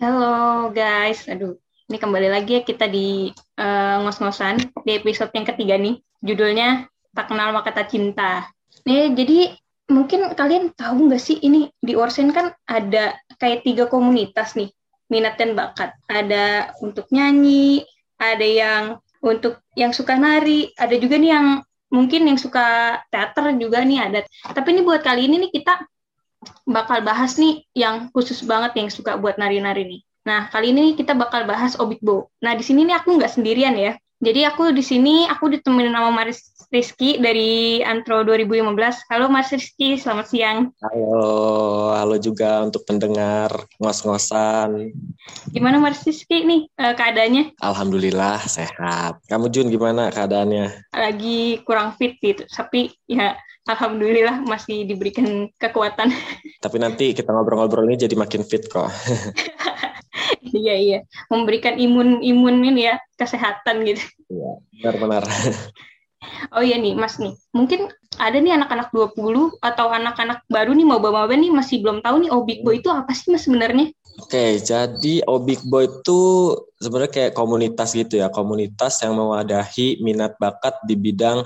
Halo guys, aduh, ini kembali lagi ya kita di uh, ngos-ngosan di episode yang ketiga nih. Judulnya Tak Kenal Maka Kata Cinta. Nih, jadi mungkin kalian tahu nggak sih ini di Orsen kan ada kayak tiga komunitas nih, minat dan bakat. Ada untuk nyanyi, ada yang untuk yang suka nari, ada juga nih yang mungkin yang suka teater juga nih ada. Tapi ini buat kali ini nih kita bakal bahas nih yang khusus banget yang suka buat nari-nari nih. Nah, kali ini kita bakal bahas Obikbo. Nah, di sini nih aku nggak sendirian ya. Jadi aku di sini aku ditemenin sama Maris Rizky dari Antro 2015. Halo Mas Rizky, selamat siang. Halo, halo juga untuk pendengar ngos-ngosan. Gimana Mas Rizky nih uh, keadaannya? Alhamdulillah sehat. Kamu Jun gimana keadaannya? Lagi kurang fit gitu, tapi ya alhamdulillah masih diberikan kekuatan. Tapi nanti kita ngobrol-ngobrol ini jadi makin fit kok. iya iya, memberikan imun imun ini ya kesehatan gitu. Iya, benar-benar. Oh iya nih, Mas nih. Mungkin ada nih anak-anak 20 atau anak-anak baru nih mau bawa nih masih belum tahu nih Obik Boy itu apa sih Mas sebenarnya? Oke, jadi Obik Boy itu sebenarnya kayak komunitas gitu ya, komunitas yang mewadahi minat bakat di bidang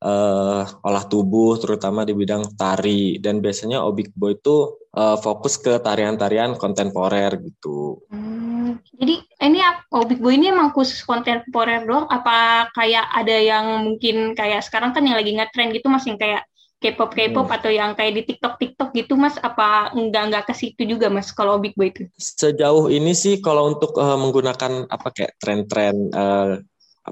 uh, olah tubuh terutama di bidang tari dan biasanya Obik Boy itu uh, fokus ke tarian-tarian kontemporer gitu. Hmm, jadi ini Obik Boy ini emang khusus kontemporer doang apa kayak ada yang mungkin kayak sekarang kan yang lagi ngetrend gitu masih kayak K-pop K-pop hmm. atau yang kayak di TikTok TikTok gitu Mas apa enggak enggak ke situ juga Mas kalau Big Boy itu? Sejauh ini sih kalau untuk uh, menggunakan apa kayak tren-tren uh,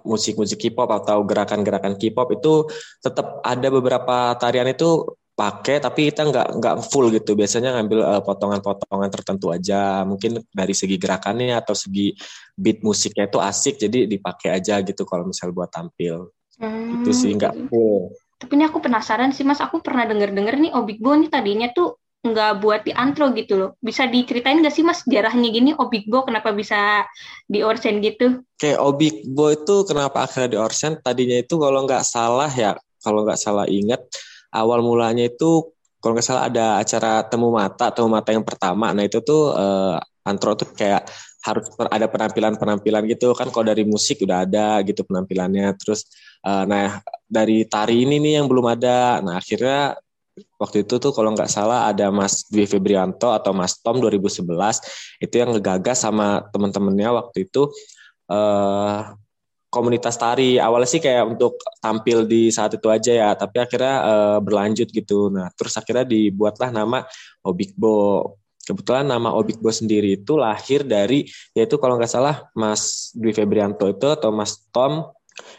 musik-musik K-pop atau gerakan-gerakan K-pop itu tetap ada beberapa tarian itu pakai tapi kita nggak nggak full gitu. Biasanya ngambil uh, potongan-potongan tertentu aja. Mungkin dari segi gerakannya atau segi beat musiknya itu asik jadi dipakai aja gitu kalau misal buat tampil. Hmm. itu sih nggak full. Tapi ini aku penasaran sih mas. Aku pernah denger denger nih Obik Bo nih tadinya tuh nggak buat di antro gitu loh. Bisa diceritain nggak sih mas sejarahnya gini Obikbo kenapa bisa di Orsen gitu? Oke, Obikbo itu kenapa akhirnya di Orsen? Tadinya itu kalau nggak salah ya, kalau nggak salah ingat, awal mulanya itu kalau nggak salah ada acara temu mata, temu mata yang pertama. Nah itu tuh uh, antro tuh kayak harus ada penampilan-penampilan gitu kan kalau dari musik udah ada gitu penampilannya terus uh, nah dari tari ini nih yang belum ada nah akhirnya waktu itu tuh kalau nggak salah ada Mas Dwi Febrianto atau Mas Tom 2011 itu yang ngegagas sama teman-temannya waktu itu uh, komunitas tari. Awalnya sih kayak untuk tampil di saat itu aja ya tapi akhirnya uh, berlanjut gitu. Nah terus akhirnya dibuatlah nama Obikbo kebetulan nama Obikbo sendiri itu lahir dari yaitu kalau nggak salah Mas Dwi Febrianto itu atau Mas Tom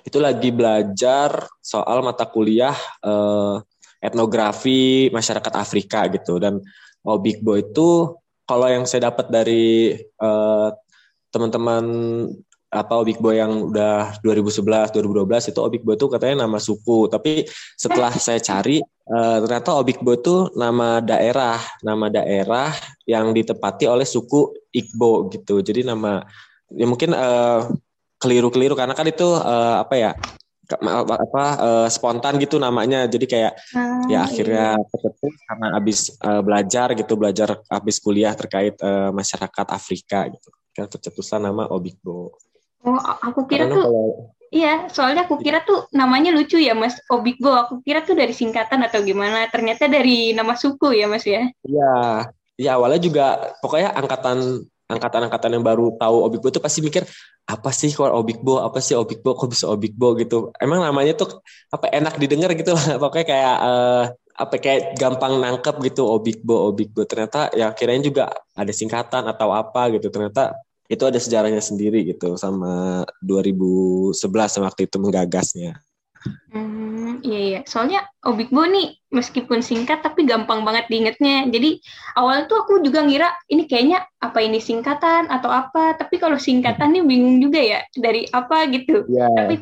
itu lagi belajar soal mata kuliah uh, etnografi masyarakat Afrika gitu. Dan Obikbo itu kalau yang saya dapat dari uh, teman-teman apa Obikbo yang udah 2011 2012 itu Obikbo itu katanya nama suku. Tapi setelah saya cari uh, ternyata Obikbo itu nama daerah nama daerah yang ditepati oleh suku Igbo gitu. Jadi nama ya mungkin uh, keliru-keliru karena kan itu uh, apa ya apa uh, spontan gitu namanya. Jadi kayak ah, ya akhirnya iya. ketemu karena habis uh, belajar gitu belajar habis kuliah terkait uh, masyarakat Afrika gitu. Kan tercetuslah nama Obikbo. Oh aku kira Karena tuh kalau, iya soalnya aku kira tuh namanya lucu ya mas Obikbo. Aku kira tuh dari singkatan atau gimana. Ternyata dari nama suku ya mas ya? Iya. Ya awalnya juga pokoknya angkatan angkatan-angkatan yang baru tahu Obikbo itu pasti mikir apa sih kalau Obikbo apa sih Obikbo kok bisa Obikbo gitu. Emang namanya tuh apa enak didengar gitu lah. Pokoknya kayak uh, apa kayak gampang nangkep gitu Obikbo Obikbo ternyata ya kirain juga ada singkatan atau apa gitu. Ternyata itu ada sejarahnya sendiri gitu sama 2011 waktu itu menggagasnya. Hmm, iya iya. Soalnya Obikbo nih meskipun singkat tapi gampang banget diingetnya. Jadi awal tuh aku juga ngira ini kayaknya apa ini singkatan atau apa. Tapi kalau singkatan nih bingung juga ya dari apa gitu. Yeah. Tapi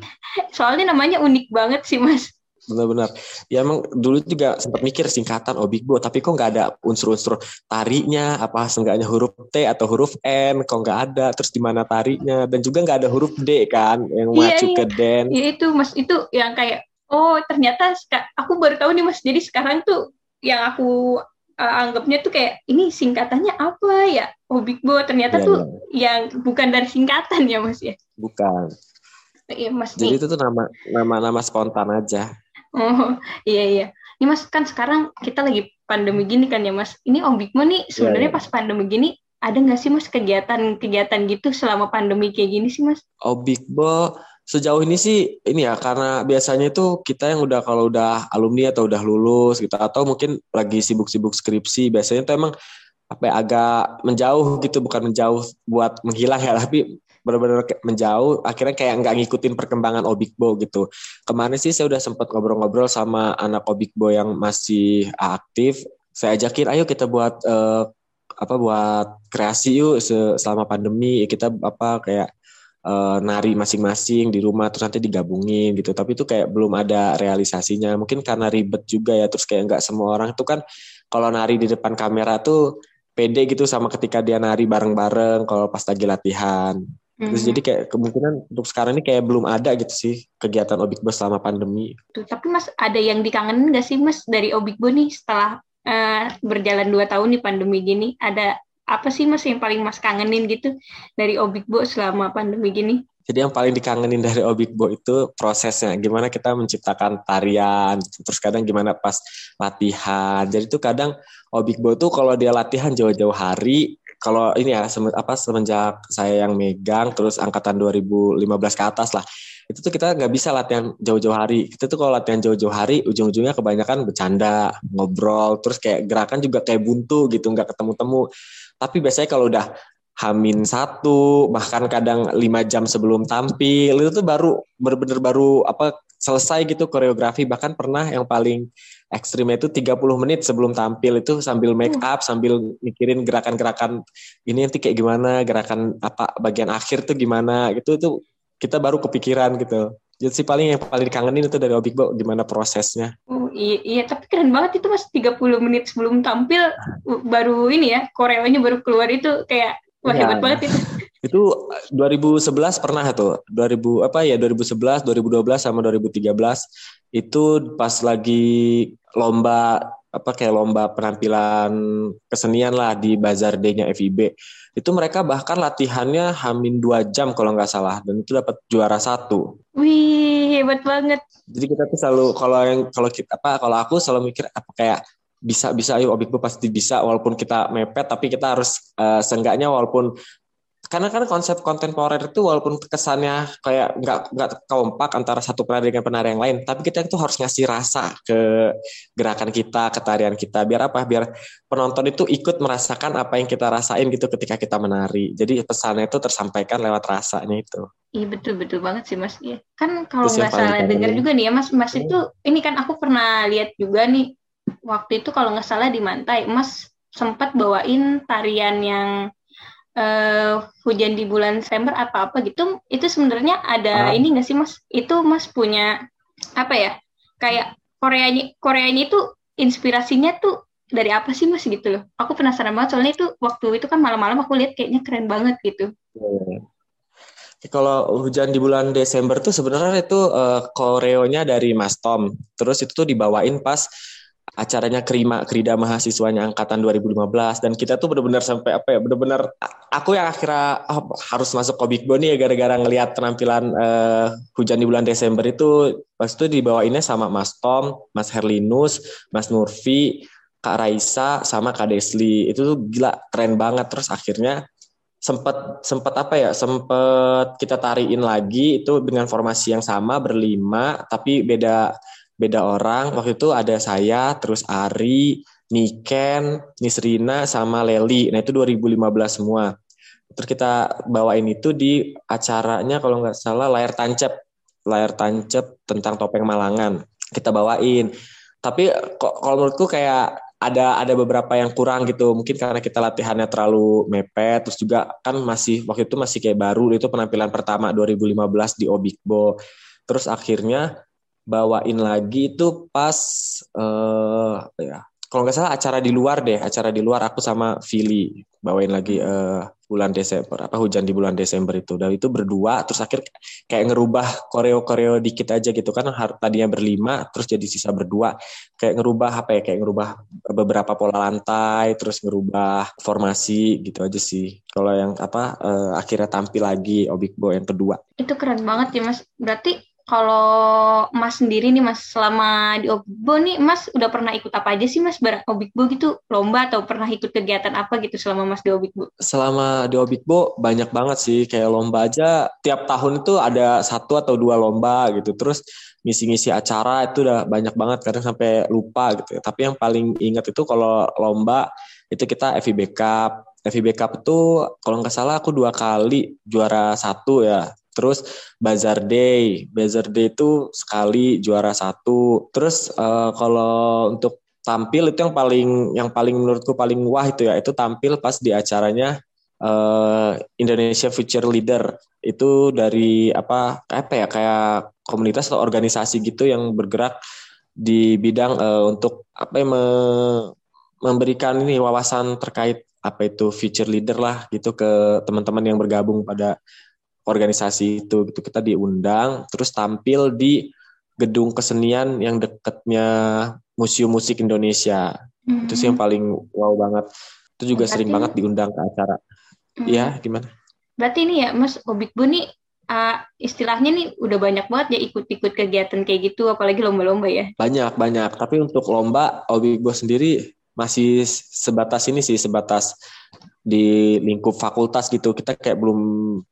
soalnya namanya unik banget sih mas benar-benar. Ya emang dulu juga sempat mikir singkatan Obikbo tapi kok nggak ada unsur-unsur tarinya? Apa seenggaknya huruf T atau huruf N kok nggak ada? Terus di mana tarinya? Dan juga nggak ada huruf D kan yang iya, maju iya. ke den iya itu mas. Itu yang kayak oh ternyata aku baru tahu nih mas. Jadi sekarang tuh yang aku uh, anggapnya tuh kayak ini singkatannya apa ya? Obikbo ternyata yeah, tuh yeah. yang bukan dari singkatan ya mas ya? Bukan. Iya mas jadi nih. itu tuh nama nama nama spontan aja oh iya iya ini mas kan sekarang kita lagi pandemi gini kan ya mas ini Obikbo nih iya, sebenarnya yeah, yeah. pas pandemi gini ada nggak sih mas kegiatan-kegiatan gitu selama pandemi kayak gini sih mas? Obikbo sejauh ini sih ini ya karena biasanya itu kita yang udah kalau udah alumni atau udah lulus gitu atau mungkin lagi sibuk-sibuk skripsi biasanya itu emang apa ya, agak menjauh gitu bukan menjauh buat menghilang ya tapi benar-benar menjauh akhirnya kayak nggak ngikutin perkembangan Obikbo gitu. Kemarin sih saya udah sempat ngobrol-ngobrol sama anak Obikbo yang masih aktif. Saya ajakin ayo kita buat uh, apa buat kreasi yuk selama pandemi. Kita apa kayak uh, nari masing-masing di rumah terus nanti digabungin gitu. Tapi itu kayak belum ada realisasinya. Mungkin karena ribet juga ya terus kayak nggak semua orang tuh kan kalau nari di depan kamera tuh pede gitu sama ketika dia nari bareng-bareng kalau pas lagi latihan Terus mm-hmm. jadi kayak kemungkinan untuk sekarang ini kayak belum ada gitu sih kegiatan Obikbo selama pandemi. Tuh, tapi Mas ada yang dikangenin nggak sih Mas dari Obikbo nih setelah uh, berjalan dua tahun nih pandemi gini? Ada apa sih mas yang paling mas kangenin gitu dari Obikbo selama pandemi gini? Jadi yang paling dikangenin dari Obikbo itu prosesnya, gimana kita menciptakan tarian, terus kadang gimana pas latihan. Jadi tuh kadang Obikbo tuh kalau dia latihan jauh-jauh hari, kalau ini ya apa semenjak saya yang megang, terus angkatan 2015 ke atas lah, itu tuh kita nggak bisa latihan jauh-jauh hari. Kita tuh kalau latihan jauh-jauh hari, ujung-ujungnya kebanyakan bercanda, ngobrol, terus kayak gerakan juga kayak buntu gitu, nggak ketemu-temu. Tapi biasanya kalau udah Hamin satu bahkan kadang lima jam sebelum tampil. Itu tuh baru bener-bener baru apa selesai gitu koreografi. Bahkan pernah yang paling ekstrimnya itu 30 menit sebelum tampil itu sambil make up sambil mikirin gerakan-gerakan ini nanti kayak gimana gerakan apa bagian akhir tuh gimana gitu. Itu kita baru kepikiran gitu. Jadi sih paling yang paling dikangenin itu dari Obikbo gimana prosesnya. Oh iya, iya, tapi keren banget itu mas. 30 menit sebelum tampil baru ini ya koreonya baru keluar itu kayak wah ya. hebat banget itu. Itu 2011 pernah tuh 2000 apa ya 2011, 2012 sama 2013 itu pas lagi lomba apa kayak lomba penampilan kesenian lah di Bazar Day-nya FIB itu mereka bahkan latihannya hamin dua jam kalau nggak salah dan itu dapat juara satu. Wih hebat banget. Jadi kita tuh selalu kalau yang kalau kita apa kalau aku selalu mikir apa kayak bisa bisa ayo objekku pasti bisa walaupun kita mepet tapi kita harus uh, seenggaknya walaupun karena kan konsep kontemporer itu walaupun kesannya kayak nggak nggak kompak antara satu penari dengan penari yang lain, tapi kita itu harus ngasih rasa ke gerakan kita, ke tarian kita, biar apa? Biar penonton itu ikut merasakan apa yang kita rasain gitu ketika kita menari. Jadi pesannya itu tersampaikan lewat rasanya itu. Iya betul betul banget sih mas. Iya kan kalau nggak salah dengar juga nih ya mas, mas itu ini kan aku pernah lihat juga nih waktu itu kalau nggak salah di Mantai, mas sempat bawain tarian yang uh, hujan di bulan Desember apa apa gitu itu sebenarnya ada uh. ini nggak sih mas itu mas punya apa ya kayak Koreanya Koreanya itu inspirasinya tuh dari apa sih mas gitu loh aku penasaran banget soalnya itu waktu itu kan malam-malam aku lihat kayaknya keren banget gitu hmm. Kalau hujan di bulan Desember tuh sebenarnya itu uh, koreonya dari Mas Tom. Terus itu tuh dibawain pas acaranya Krima Krida mahasiswanya angkatan 2015 dan kita tuh benar-benar sampai apa ya benar-benar aku yang akhirnya oh, harus masuk Komikbo nih ya gara-gara ngelihat penampilan uh, hujan di bulan Desember itu. Pas itu dibawainnya sama Mas Tom, Mas Herlinus, Mas Nurfi, Kak Raisa sama Kak Desli. Itu tuh gila keren banget. Terus akhirnya sempat sempat apa ya sempat kita tariin lagi itu dengan formasi yang sama berlima tapi beda beda orang. Waktu itu ada saya, terus Ari, Niken, Nisrina, sama Leli. Nah itu 2015 semua. Terus kita bawain itu di acaranya kalau nggak salah layar tancap. Layar tancap tentang topeng Malangan. Kita bawain. Tapi kalau menurutku kayak ada ada beberapa yang kurang gitu mungkin karena kita latihannya terlalu mepet terus juga kan masih waktu itu masih kayak baru itu penampilan pertama 2015 di Obikbo terus akhirnya bawain lagi itu pas uh, ya kalau nggak salah acara di luar deh acara di luar aku sama Vili bawain lagi uh, bulan Desember apa hujan di bulan Desember itu. Dan itu berdua terus akhir kayak ngerubah koreo koreo dikit aja gitu kan tadinya berlima terus jadi sisa berdua. Kayak ngerubah apa ya kayak ngerubah beberapa pola lantai terus ngerubah formasi gitu aja sih. Kalau yang apa uh, akhirnya tampil lagi Obik Bo yang kedua. Itu keren banget ya mas. Berarti kalau Mas sendiri nih Mas selama di Obikbo nih Mas udah pernah ikut apa aja sih Mas bareng Obikbo gitu? Lomba atau pernah ikut kegiatan apa gitu selama Mas di Obikbo? Selama di Obikbo banyak banget sih. Kayak lomba aja tiap tahun itu ada satu atau dua lomba gitu. Terus ngisi-ngisi acara itu udah banyak banget kadang sampai lupa gitu tapi yang paling ingat itu kalau lomba itu kita FIB Cup. FIB Cup itu kalau nggak salah aku dua kali juara satu ya Terus Bazar Day, Bazar Day itu sekali juara satu. Terus uh, kalau untuk tampil itu yang paling yang paling menurutku paling wah itu ya itu tampil pas di acaranya uh, Indonesia Future Leader itu dari apa apa ya kayak komunitas atau organisasi gitu yang bergerak di bidang uh, untuk apa yang me, memberikan ini wawasan terkait apa itu future leader lah gitu ke teman-teman yang bergabung pada organisasi itu gitu. Kita diundang terus tampil di gedung kesenian yang dekatnya Museum Musik Indonesia. Mm-hmm. itu sih yang paling wow banget. Itu juga berarti, sering banget diundang ke acara. Mm-hmm. ya gimana? Berarti ini ya Mas Obikbu nih uh, istilahnya nih udah banyak banget ya ikut-ikut kegiatan kayak gitu apalagi lomba-lomba ya? Banyak banyak. Tapi untuk lomba Obikbu sendiri masih sebatas ini sih sebatas di lingkup fakultas gitu. Kita kayak belum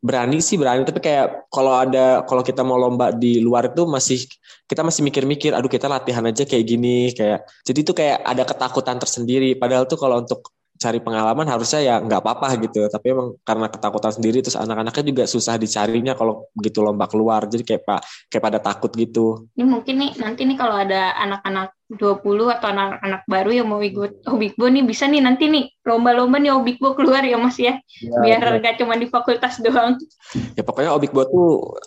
berani sih berani. Tapi kayak kalau ada kalau kita mau lomba di luar itu masih kita masih mikir-mikir aduh kita latihan aja kayak gini. Kayak jadi itu kayak ada ketakutan tersendiri. Padahal tuh kalau untuk cari pengalaman harusnya ya nggak apa-apa gitu. Tapi emang karena ketakutan sendiri terus anak-anaknya juga susah dicarinya kalau begitu lomba keluar. Jadi kayak pak kayak pada takut gitu. Ini mungkin nih nanti nih kalau ada anak-anak 20 atau anak-anak baru yang mau ikut Obikbo nih bisa nih nanti nih lomba-lomba nih Obikbo keluar ya mas ya, ya biar ya. gak cuma di fakultas doang. Ya pokoknya Obikbo tuh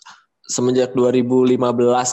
semenjak 2015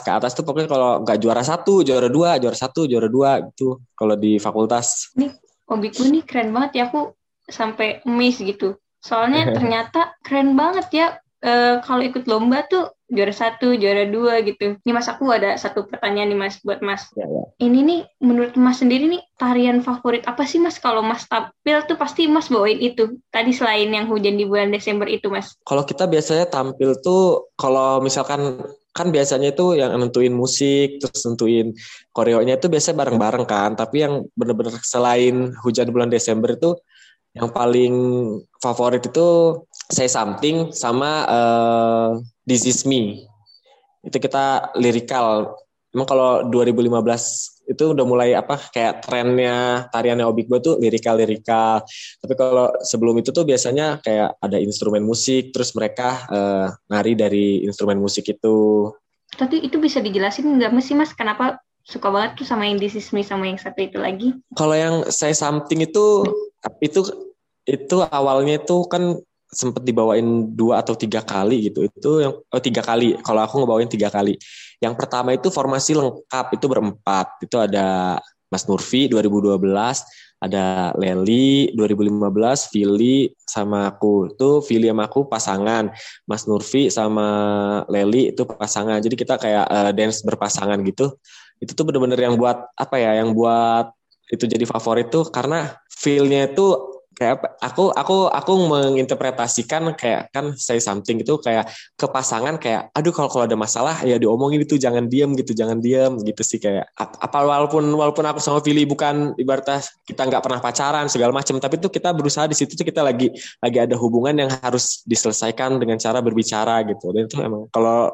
ke atas tuh pokoknya kalau nggak juara satu, juara dua, juara satu, juara dua gitu kalau di fakultas. Nih hobiku nih keren banget ya aku sampai miss gitu. Soalnya ternyata keren banget ya e, kalau ikut lomba tuh juara satu juara dua gitu. Ini mas aku ada satu pertanyaan nih mas buat mas. Ya, ya. ini nih menurut mas sendiri nih tarian favorit apa sih mas? Kalau mas tampil tuh pasti mas bawain itu. Tadi selain yang hujan di bulan Desember itu mas. Kalau kita biasanya tampil tuh kalau misalkan kan biasanya itu yang nentuin musik terus nentuin koreonya itu biasanya bareng-bareng kan. Tapi yang bener-bener selain hujan bulan Desember itu yang paling favorit itu Say Something sama uh, This Is Me. Itu kita lirikal emang kalau 2015 itu udah mulai apa kayak trennya tariannya Obik gue tuh lirikal lirikal tapi kalau sebelum itu tuh biasanya kayak ada instrumen musik terus mereka uh, nari dari instrumen musik itu. Tapi itu bisa dijelasin nggak sih mas kenapa suka banget tuh sama yang This Is Me sama yang satu itu lagi? Kalau yang saya something itu itu itu awalnya itu kan sempat dibawain dua atau tiga kali gitu. Itu yang oh, tiga kali. Kalau aku ngebawain tiga kali yang pertama itu formasi lengkap itu berempat. Itu ada Mas Nurfi 2012 ada Leli 2015 Vili sama aku. Itu Vili sama aku pasangan. Mas Nurfi sama Leli itu pasangan. Jadi kita kayak uh, dance berpasangan gitu. Itu tuh bener-bener yang buat apa ya yang buat itu jadi favorit tuh karena feelnya itu kayak aku aku aku menginterpretasikan kayak kan say something itu kayak ke pasangan kayak aduh kalau kalau ada masalah ya diomongin itu jangan diem gitu jangan diem gitu sih kayak. Apa walaupun walaupun aku sama Vili bukan ibaratnya kita nggak pernah pacaran segala macam tapi itu kita berusaha di situ tuh kita lagi lagi ada hubungan yang harus diselesaikan dengan cara berbicara gitu. Dan itu emang kalau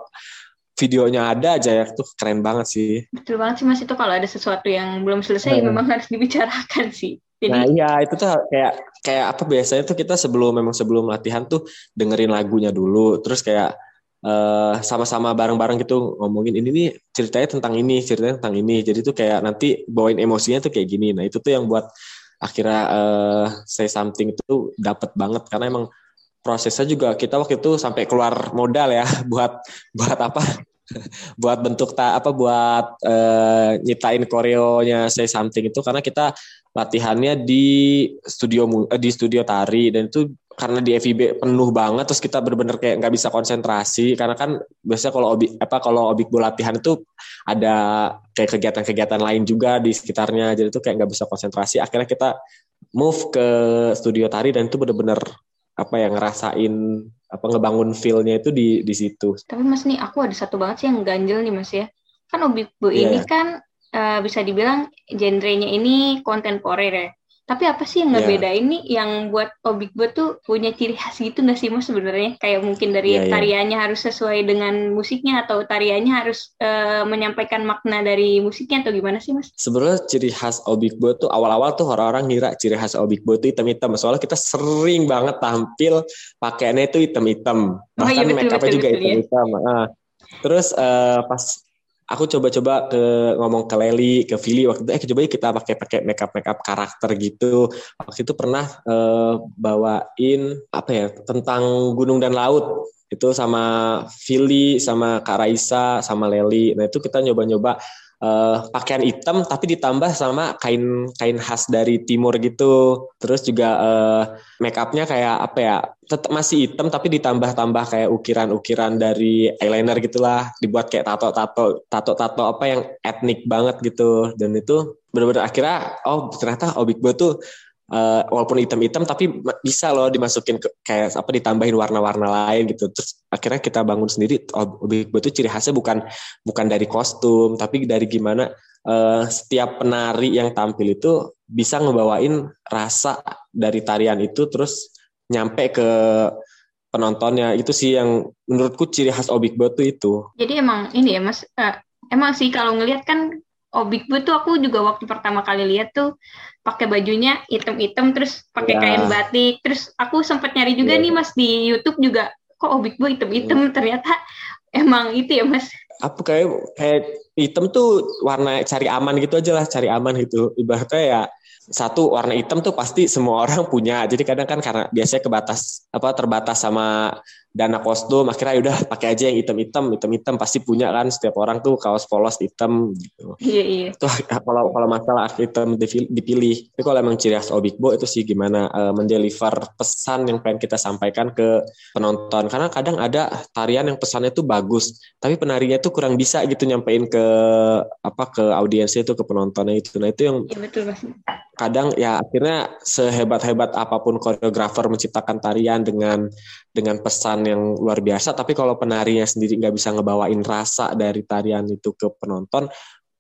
videonya ada aja ya tuh keren banget sih. Betul banget sih mas. Itu kalau ada sesuatu yang belum selesai hmm. memang harus dibicarakan sih jadi, nah iya itu tuh kayak kayak apa biasanya tuh kita sebelum memang sebelum latihan tuh dengerin lagunya dulu terus kayak uh, sama-sama bareng-bareng gitu ngomongin ini nih ceritanya tentang ini ceritanya tentang ini. Jadi tuh kayak nanti bawain emosinya tuh kayak gini. Nah itu tuh yang buat akhirnya uh, say something itu dapat banget karena emang prosesnya juga kita waktu itu sampai keluar modal ya buat buat apa buat bentuk ta apa buat uh, nyitain koreonya say something itu karena kita latihannya di studio uh, di studio tari dan itu karena di FIB penuh banget terus kita benar-benar kayak nggak bisa konsentrasi karena kan biasanya kalau obi apa kalau obik bola latihan itu ada kayak kegiatan-kegiatan lain juga di sekitarnya jadi itu kayak nggak bisa konsentrasi. Akhirnya kita move ke studio tari dan itu benar-benar apa ya ngerasain apa ngebangun feel-nya itu di di situ. Tapi Mas nih aku ada satu banget sih yang ganjel nih Mas ya. Kan Obikbo yeah. ini kan uh, bisa dibilang genrenya ini kontemporer ya. Tapi apa sih yang iya. ngebedain yeah. nih yang buat Obikbo tuh punya ciri khas gitu nggak sih mas sebenarnya? Kayak mungkin dari yeah, iya. tariannya yeah. harus sesuai dengan musiknya atau tariannya harus uh, menyampaikan makna dari musiknya atau gimana sih mas? Sebenarnya ciri khas Obikbo tuh awal-awal tuh orang-orang ngira ciri khas Obikbo tuh hitam-hitam. Soalnya kita sering banget tampil pakaiannya itu hitam-hitam. Bahkan oh, iya, make upnya juga iya. hitam-hitam. Ya. Nah, terus uh, pas aku coba-coba ke ngomong ke Leli, ke Vili waktu itu eh coba kita pakai pakai makeup makeup karakter gitu. Waktu itu pernah uh, bawain apa ya tentang gunung dan laut itu sama Vili sama Kak Raisa sama Leli. Nah itu kita nyoba-nyoba uh, pakaian hitam tapi ditambah sama kain kain khas dari timur gitu. Terus juga uh, make upnya kayak apa ya? Tetap masih hitam tapi ditambah-tambah kayak ukiran-ukiran dari eyeliner gitulah, dibuat kayak tato-tato tato-tato apa yang etnik banget gitu. Dan itu benar-benar akhirnya oh ternyata Obik tuh uh, walaupun hitam-hitam tapi bisa loh dimasukin ke, kayak apa ditambahin warna-warna lain gitu terus akhirnya kita bangun sendiri objek itu ciri khasnya bukan bukan dari kostum tapi dari gimana uh, setiap penari yang tampil itu bisa ngebawain rasa dari tarian itu terus nyampe ke penontonnya itu sih yang menurutku ciri khas Obik Batu itu. Jadi emang ini ya Mas, uh, emang sih kalau ngelihat kan Obik oh, tuh aku juga waktu pertama kali lihat tuh pakai bajunya hitam-hitam terus pakai ya. kain batik terus aku sempat nyari juga ya. nih mas di YouTube juga kok Obik Bu hitam-hitam ya. ternyata emang itu ya mas apa kayak kayak hitam tuh warna cari aman gitu aja lah cari aman gitu ibaratnya ya satu warna hitam tuh pasti semua orang punya. Jadi kadang kan karena biasanya kebatas apa terbatas sama dana kostum, akhirnya udah pakai aja yang hitam-hitam, hitam-hitam pasti punya kan setiap orang tuh kaos polos hitam gitu. Iya iya. Tuh kalau kalau masalah hitam dipilih. Tapi kalau emang ciri khas Obikbo itu sih gimana uh, mendeliver pesan yang pengen kita sampaikan ke penonton. Karena kadang ada tarian yang pesannya tuh bagus, tapi penarinya tuh kurang bisa gitu nyampein ke apa ke audiensnya itu ke penontonnya itu. Nah itu yang Iya betul mas kadang ya akhirnya sehebat-hebat apa pun koreografer menciptakan tarian dengan dengan pesan yang luar biasa. Tapi kalau penarinya sendiri nggak bisa ngebawain rasa dari tarian itu ke penonton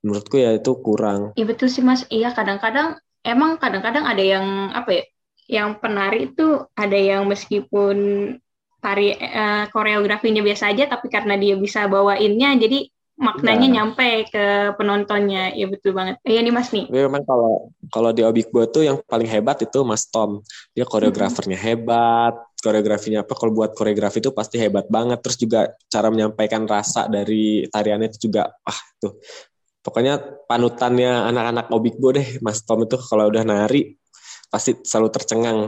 menurutku ya itu kurang. Iya betul sih mas. Iya kadang-kadang emang kadang-kadang ada yang apa ya yang penari itu ada yang meskipun tari uh, koreografinya biasa aja tapi karena dia bisa bawainnya jadi maknanya nah. nyampe ke penontonnya. Ya betul banget. Iya nih mas nih. Ya, memang kalau kalau di Obik buat tuh yang paling hebat itu Mas Tom. Dia koreografernya hmm. hebat koreografinya apa kalau buat koreografi itu pasti hebat banget. Terus juga cara menyampaikan rasa dari tariannya itu juga ah tuh. Pokoknya panutannya anak-anak Obikbo deh Mas Tom itu kalau udah nari pasti selalu tercengang.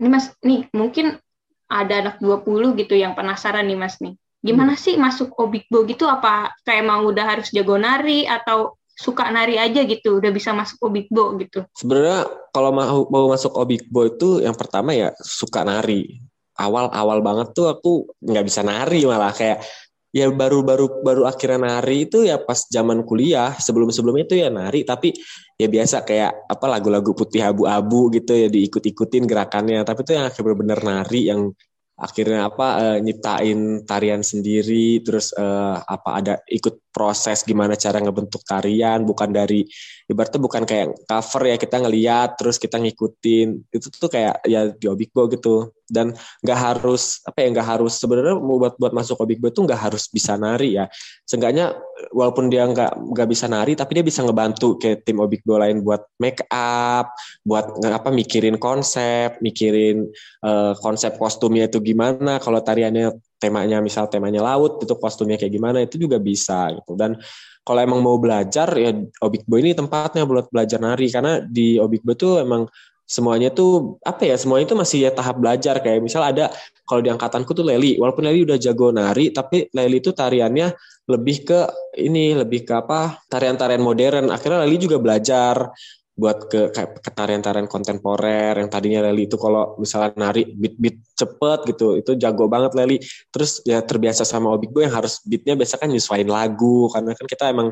Ini Mas nih mungkin ada anak 20 gitu yang penasaran nih Mas nih gimana sih masuk obikbo gitu? Apa kayak mau udah harus jago nari atau suka nari aja gitu udah bisa masuk obikbo gitu? Sebenarnya kalau mau mau masuk obikbo itu yang pertama ya suka nari. Awal awal banget tuh aku nggak bisa nari malah. Kayak ya baru baru baru akhirnya nari itu ya pas zaman kuliah. Sebelum sebelumnya itu ya nari tapi ya biasa kayak apa lagu-lagu putih abu-abu gitu ya diikut-ikutin gerakannya. Tapi itu yang akhirnya bener-bener nari yang akhirnya apa uh, nyiptain tarian sendiri terus uh, apa ada ikut proses gimana cara ngebentuk tarian bukan dari ibaratnya bukan kayak cover ya kita ngeliat terus kita ngikutin. Itu tuh kayak ya di Obikbo gitu. Dan nggak harus apa ya nggak harus sebenarnya buat buat masuk Obikbo itu nggak harus bisa nari ya. Seenggaknya walaupun dia nggak nggak bisa nari tapi dia bisa ngebantu kayak tim Obikbo lain buat make up buat apa mikirin konsep mikirin uh, konsep kostumnya itu gimana kalau tariannya temanya misal temanya laut itu kostumnya kayak gimana itu juga bisa gitu. Dan kalau emang mau belajar ya Obikbo ini tempatnya buat belajar nari. Karena di Obikbo tuh emang semuanya tuh apa ya semuanya itu masih ya tahap belajar. Kayak misal ada kalau di angkatanku tuh Leli walaupun Leli udah jago nari tapi Leli itu tariannya lebih ke ini lebih ke apa tarian-tarian modern. Akhirnya Leli juga belajar buat ke ke tarian-tarian kontemporer yang tadinya Leli itu kalau misalnya nari beat-beat cepet gitu itu jago banget Leli. Terus ya terbiasa sama Obik Boy yang harus beatnya biasa kan nyesuaiin lagu karena kan kita emang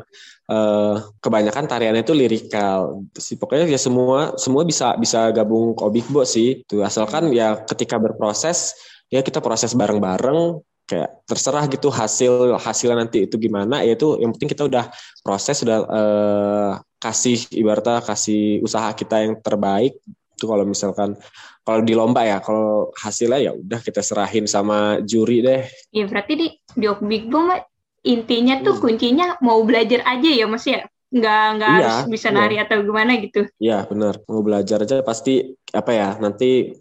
uh, kebanyakan tariannya itu lirikal. Sih pokoknya ya semua semua bisa bisa gabung ke Obik Boy sih tuh asalkan ya ketika berproses ya kita proses bareng-bareng kayak terserah gitu hasil hasilnya nanti itu gimana ya itu yang penting kita udah proses sudah uh, kasih ibaratnya kasih usaha kita yang terbaik itu kalau misalkan kalau di lomba ya kalau hasilnya ya udah kita serahin sama juri deh. Iya berarti di di Big Boom intinya tuh hmm. kuncinya mau belajar aja ya mas ya nggak nggak iya, harus bisa iya. nari atau gimana gitu. Iya benar mau belajar aja pasti apa ya nanti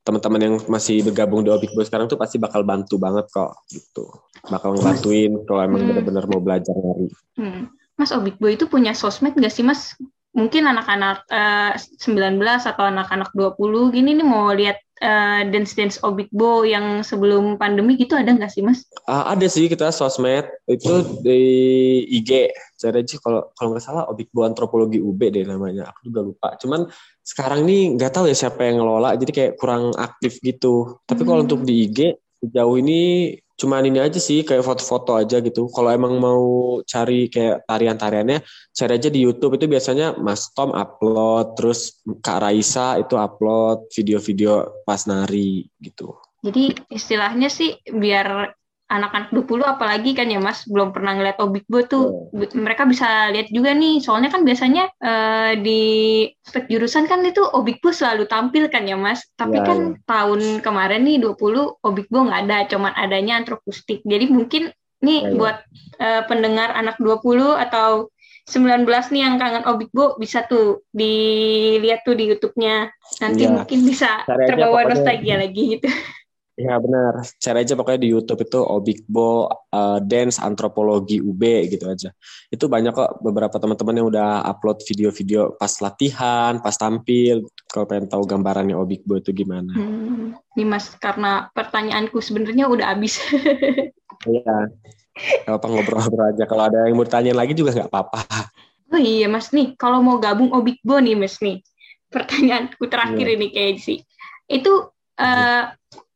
teman-teman yang masih bergabung di Obik Boy sekarang tuh pasti bakal bantu banget kok gitu bakal ngebantuin kalau emang hmm. benar-benar mau belajar nari. Hmm. Mas Obik Boy itu punya sosmed gak sih Mas? Mungkin anak-anak uh, eh, 19 atau anak-anak 20 gini nih mau lihat uh, dance-dance Obik Boy yang sebelum pandemi gitu ada nggak sih Mas? Uh, ada sih kita sosmed itu di IG. Jadi kalau kalau nggak salah Obik Boy Antropologi UB deh namanya. Aku juga lupa. Cuman sekarang nih nggak tahu ya siapa yang ngelola jadi kayak kurang aktif gitu. Tapi hmm. kalau untuk di IG sejauh ini cuman ini aja sih kayak foto-foto aja gitu. Kalau emang mau cari kayak tarian-tariannya, cari aja di YouTube itu biasanya Mas Tom upload, terus Kak Raisa itu upload video-video pas nari gitu. Jadi istilahnya sih biar anak-anak 20 apalagi kan ya Mas belum pernah ngeliat Obikbo tuh oh. mereka bisa lihat juga nih soalnya kan biasanya uh, di spek jurusan kan itu Obikbo selalu tampil kan ya Mas tapi ya, kan ya. tahun kemarin nih 20 Obikbo nggak ada cuman adanya antrokustik jadi mungkin nih ya, ya. buat uh, pendengar anak 20 atau 19 nih yang kangen Obikbo bisa tuh dilihat tuh di YouTube-nya nanti ya. mungkin bisa Cari terbawa nostalgia lagi gitu Ya benar. Cari aja pokoknya di YouTube itu Obikbo uh, Dance Antropologi UB gitu aja. Itu banyak kok beberapa teman-teman yang udah upload video-video pas latihan, pas tampil. Kalau pengen tahu gambarannya Obikbo itu gimana. Hmm. Nih Mas, karena pertanyaanku sebenarnya udah habis. Iya. apa ngobrol-ngobrol aja. Kalau ada yang mau tanya lagi juga nggak apa-apa. Oh iya Mas nih, kalau mau gabung Obikbo nih Mas nih. Pertanyaanku terakhir iya. ini kayak sih. Itu uh,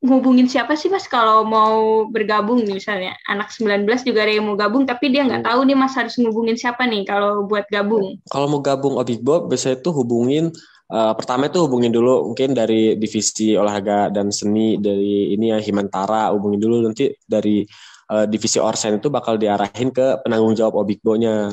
ngubungin siapa sih mas? Kalau mau bergabung nih misalnya. Anak 19 juga ada yang mau gabung tapi dia nggak tahu nih mas harus ngubungin siapa nih kalau buat gabung. Kalau mau gabung Obikbo biasanya itu hubungin uh, pertama itu hubungin dulu mungkin dari divisi olahraga dan seni dari ini ya Himantara hubungin dulu. Nanti dari uh, divisi Orsen itu bakal diarahin ke penanggung jawab Obikbo-nya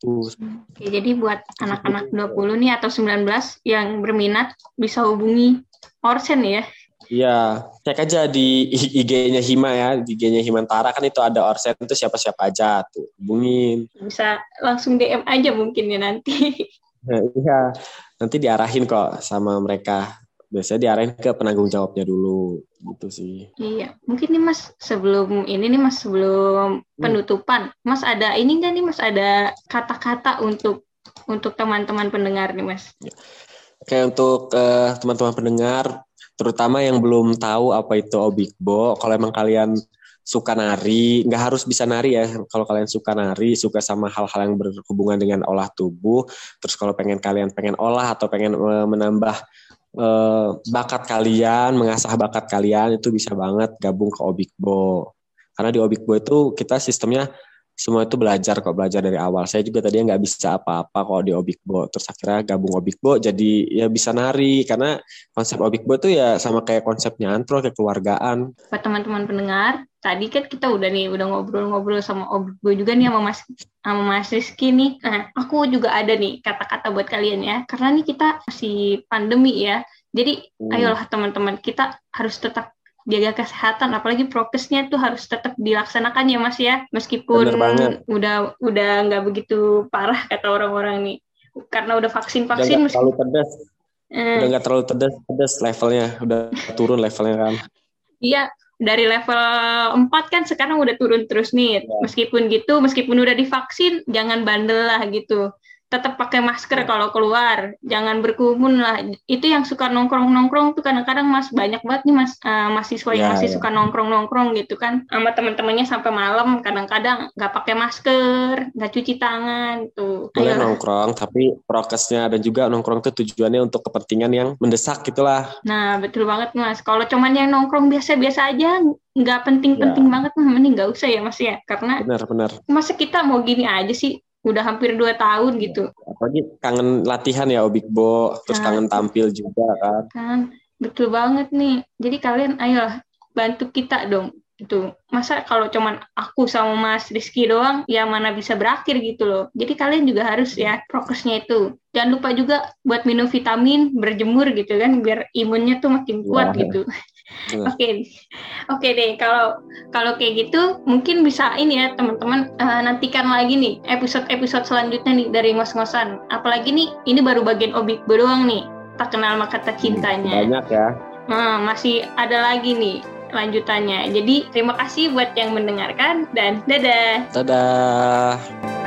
Oke, jadi buat anak-anak 20 nih atau 19 yang berminat bisa hubungi Orsen ya. Iya, cek aja di IG-nya Hima ya, di IG-nya Himantara kan itu ada Orsen itu siapa-siapa aja tuh, hubungin. Bisa langsung DM aja mungkin ya nanti. Nah, iya, nanti diarahin kok sama mereka. Biasanya diarahin ke penanggung jawabnya dulu, gitu sih. Iya, mungkin nih Mas sebelum ini nih Mas sebelum hmm. penutupan, Mas ada ini enggak nih Mas ada kata-kata untuk untuk teman-teman pendengar nih Mas? Ya. Oke, untuk uh, teman-teman pendengar, terutama yang belum tahu apa itu obikbo kalau emang kalian suka nari nggak harus bisa nari ya. Kalau kalian suka nari suka sama hal-hal yang berhubungan dengan olah tubuh terus kalau pengen kalian pengen olah atau pengen uh, menambah uh, bakat kalian mengasah bakat kalian itu bisa banget gabung ke obikbo karena di obikbo itu kita sistemnya semua itu belajar kok belajar dari awal. Saya juga tadi nggak bisa apa-apa kok di Obikbo. Terus akhirnya gabung Obikbo jadi ya bisa nari karena konsep Obikbo itu ya sama kayak konsepnya antro kayak keluargaan. Buat teman-teman pendengar, tadi kan kita udah nih udah ngobrol-ngobrol sama Obikbo juga nih sama Mas sama Mas Rizky nih. Nah, aku juga ada nih kata-kata buat kalian ya. Karena nih kita masih pandemi ya. Jadi hmm. ayolah teman-teman kita harus tetap jaga kesehatan apalagi prokesnya itu harus tetap dilaksanakan ya mas ya. Meskipun udah udah nggak begitu parah kata orang-orang nih. Karena udah vaksin vaksin udah terlalu pedas eh. udah nggak terlalu pedas pedas levelnya. Udah turun levelnya kan. Iya dari level 4 kan sekarang udah turun terus nih. Ya. meskipun gitu meskipun udah divaksin jangan bandel lah gitu tetap pakai masker kalau keluar, jangan berkerumun lah. Itu yang suka nongkrong-nongkrong tuh kadang-kadang Mas banyak banget nih Mas uh, mahasiswa yang yeah, masih yeah. suka nongkrong-nongkrong gitu kan sama teman-temannya sampai malam kadang-kadang nggak pakai masker, nggak cuci tangan tuh. Boleh nongkrong tapi prokesnya dan juga nongkrong tuh tujuannya untuk kepentingan yang mendesak gitulah. Nah, betul banget Mas. Kalau cuman yang nongkrong biasa-biasa aja nggak penting-penting ya. banget mending nggak usah ya Mas ya karena benar-benar masa kita mau gini aja sih udah hampir dua tahun gitu. Apalagi kangen latihan ya Obikbo, terus nah, kangen tampil juga kan. Kan, betul banget nih. Jadi kalian ayo bantu kita dong. Itu masa kalau cuman aku sama Mas Rizky doang, ya mana bisa berakhir gitu loh. Jadi kalian juga harus ya prokesnya itu. Jangan lupa juga buat minum vitamin, berjemur gitu kan, biar imunnya tuh makin kuat ya. gitu. Oke, oke okay. okay deh. Kalau kalau kayak gitu, mungkin bisa ini ya teman-teman uh, nantikan lagi nih episode-episode selanjutnya nih dari ngos-ngosan. Apalagi nih, ini baru bagian obik doang nih. Tak kenal maka tak cintanya. Banyak ya. Nah, masih ada lagi nih lanjutannya. Jadi terima kasih buat yang mendengarkan dan dadah. Dadah.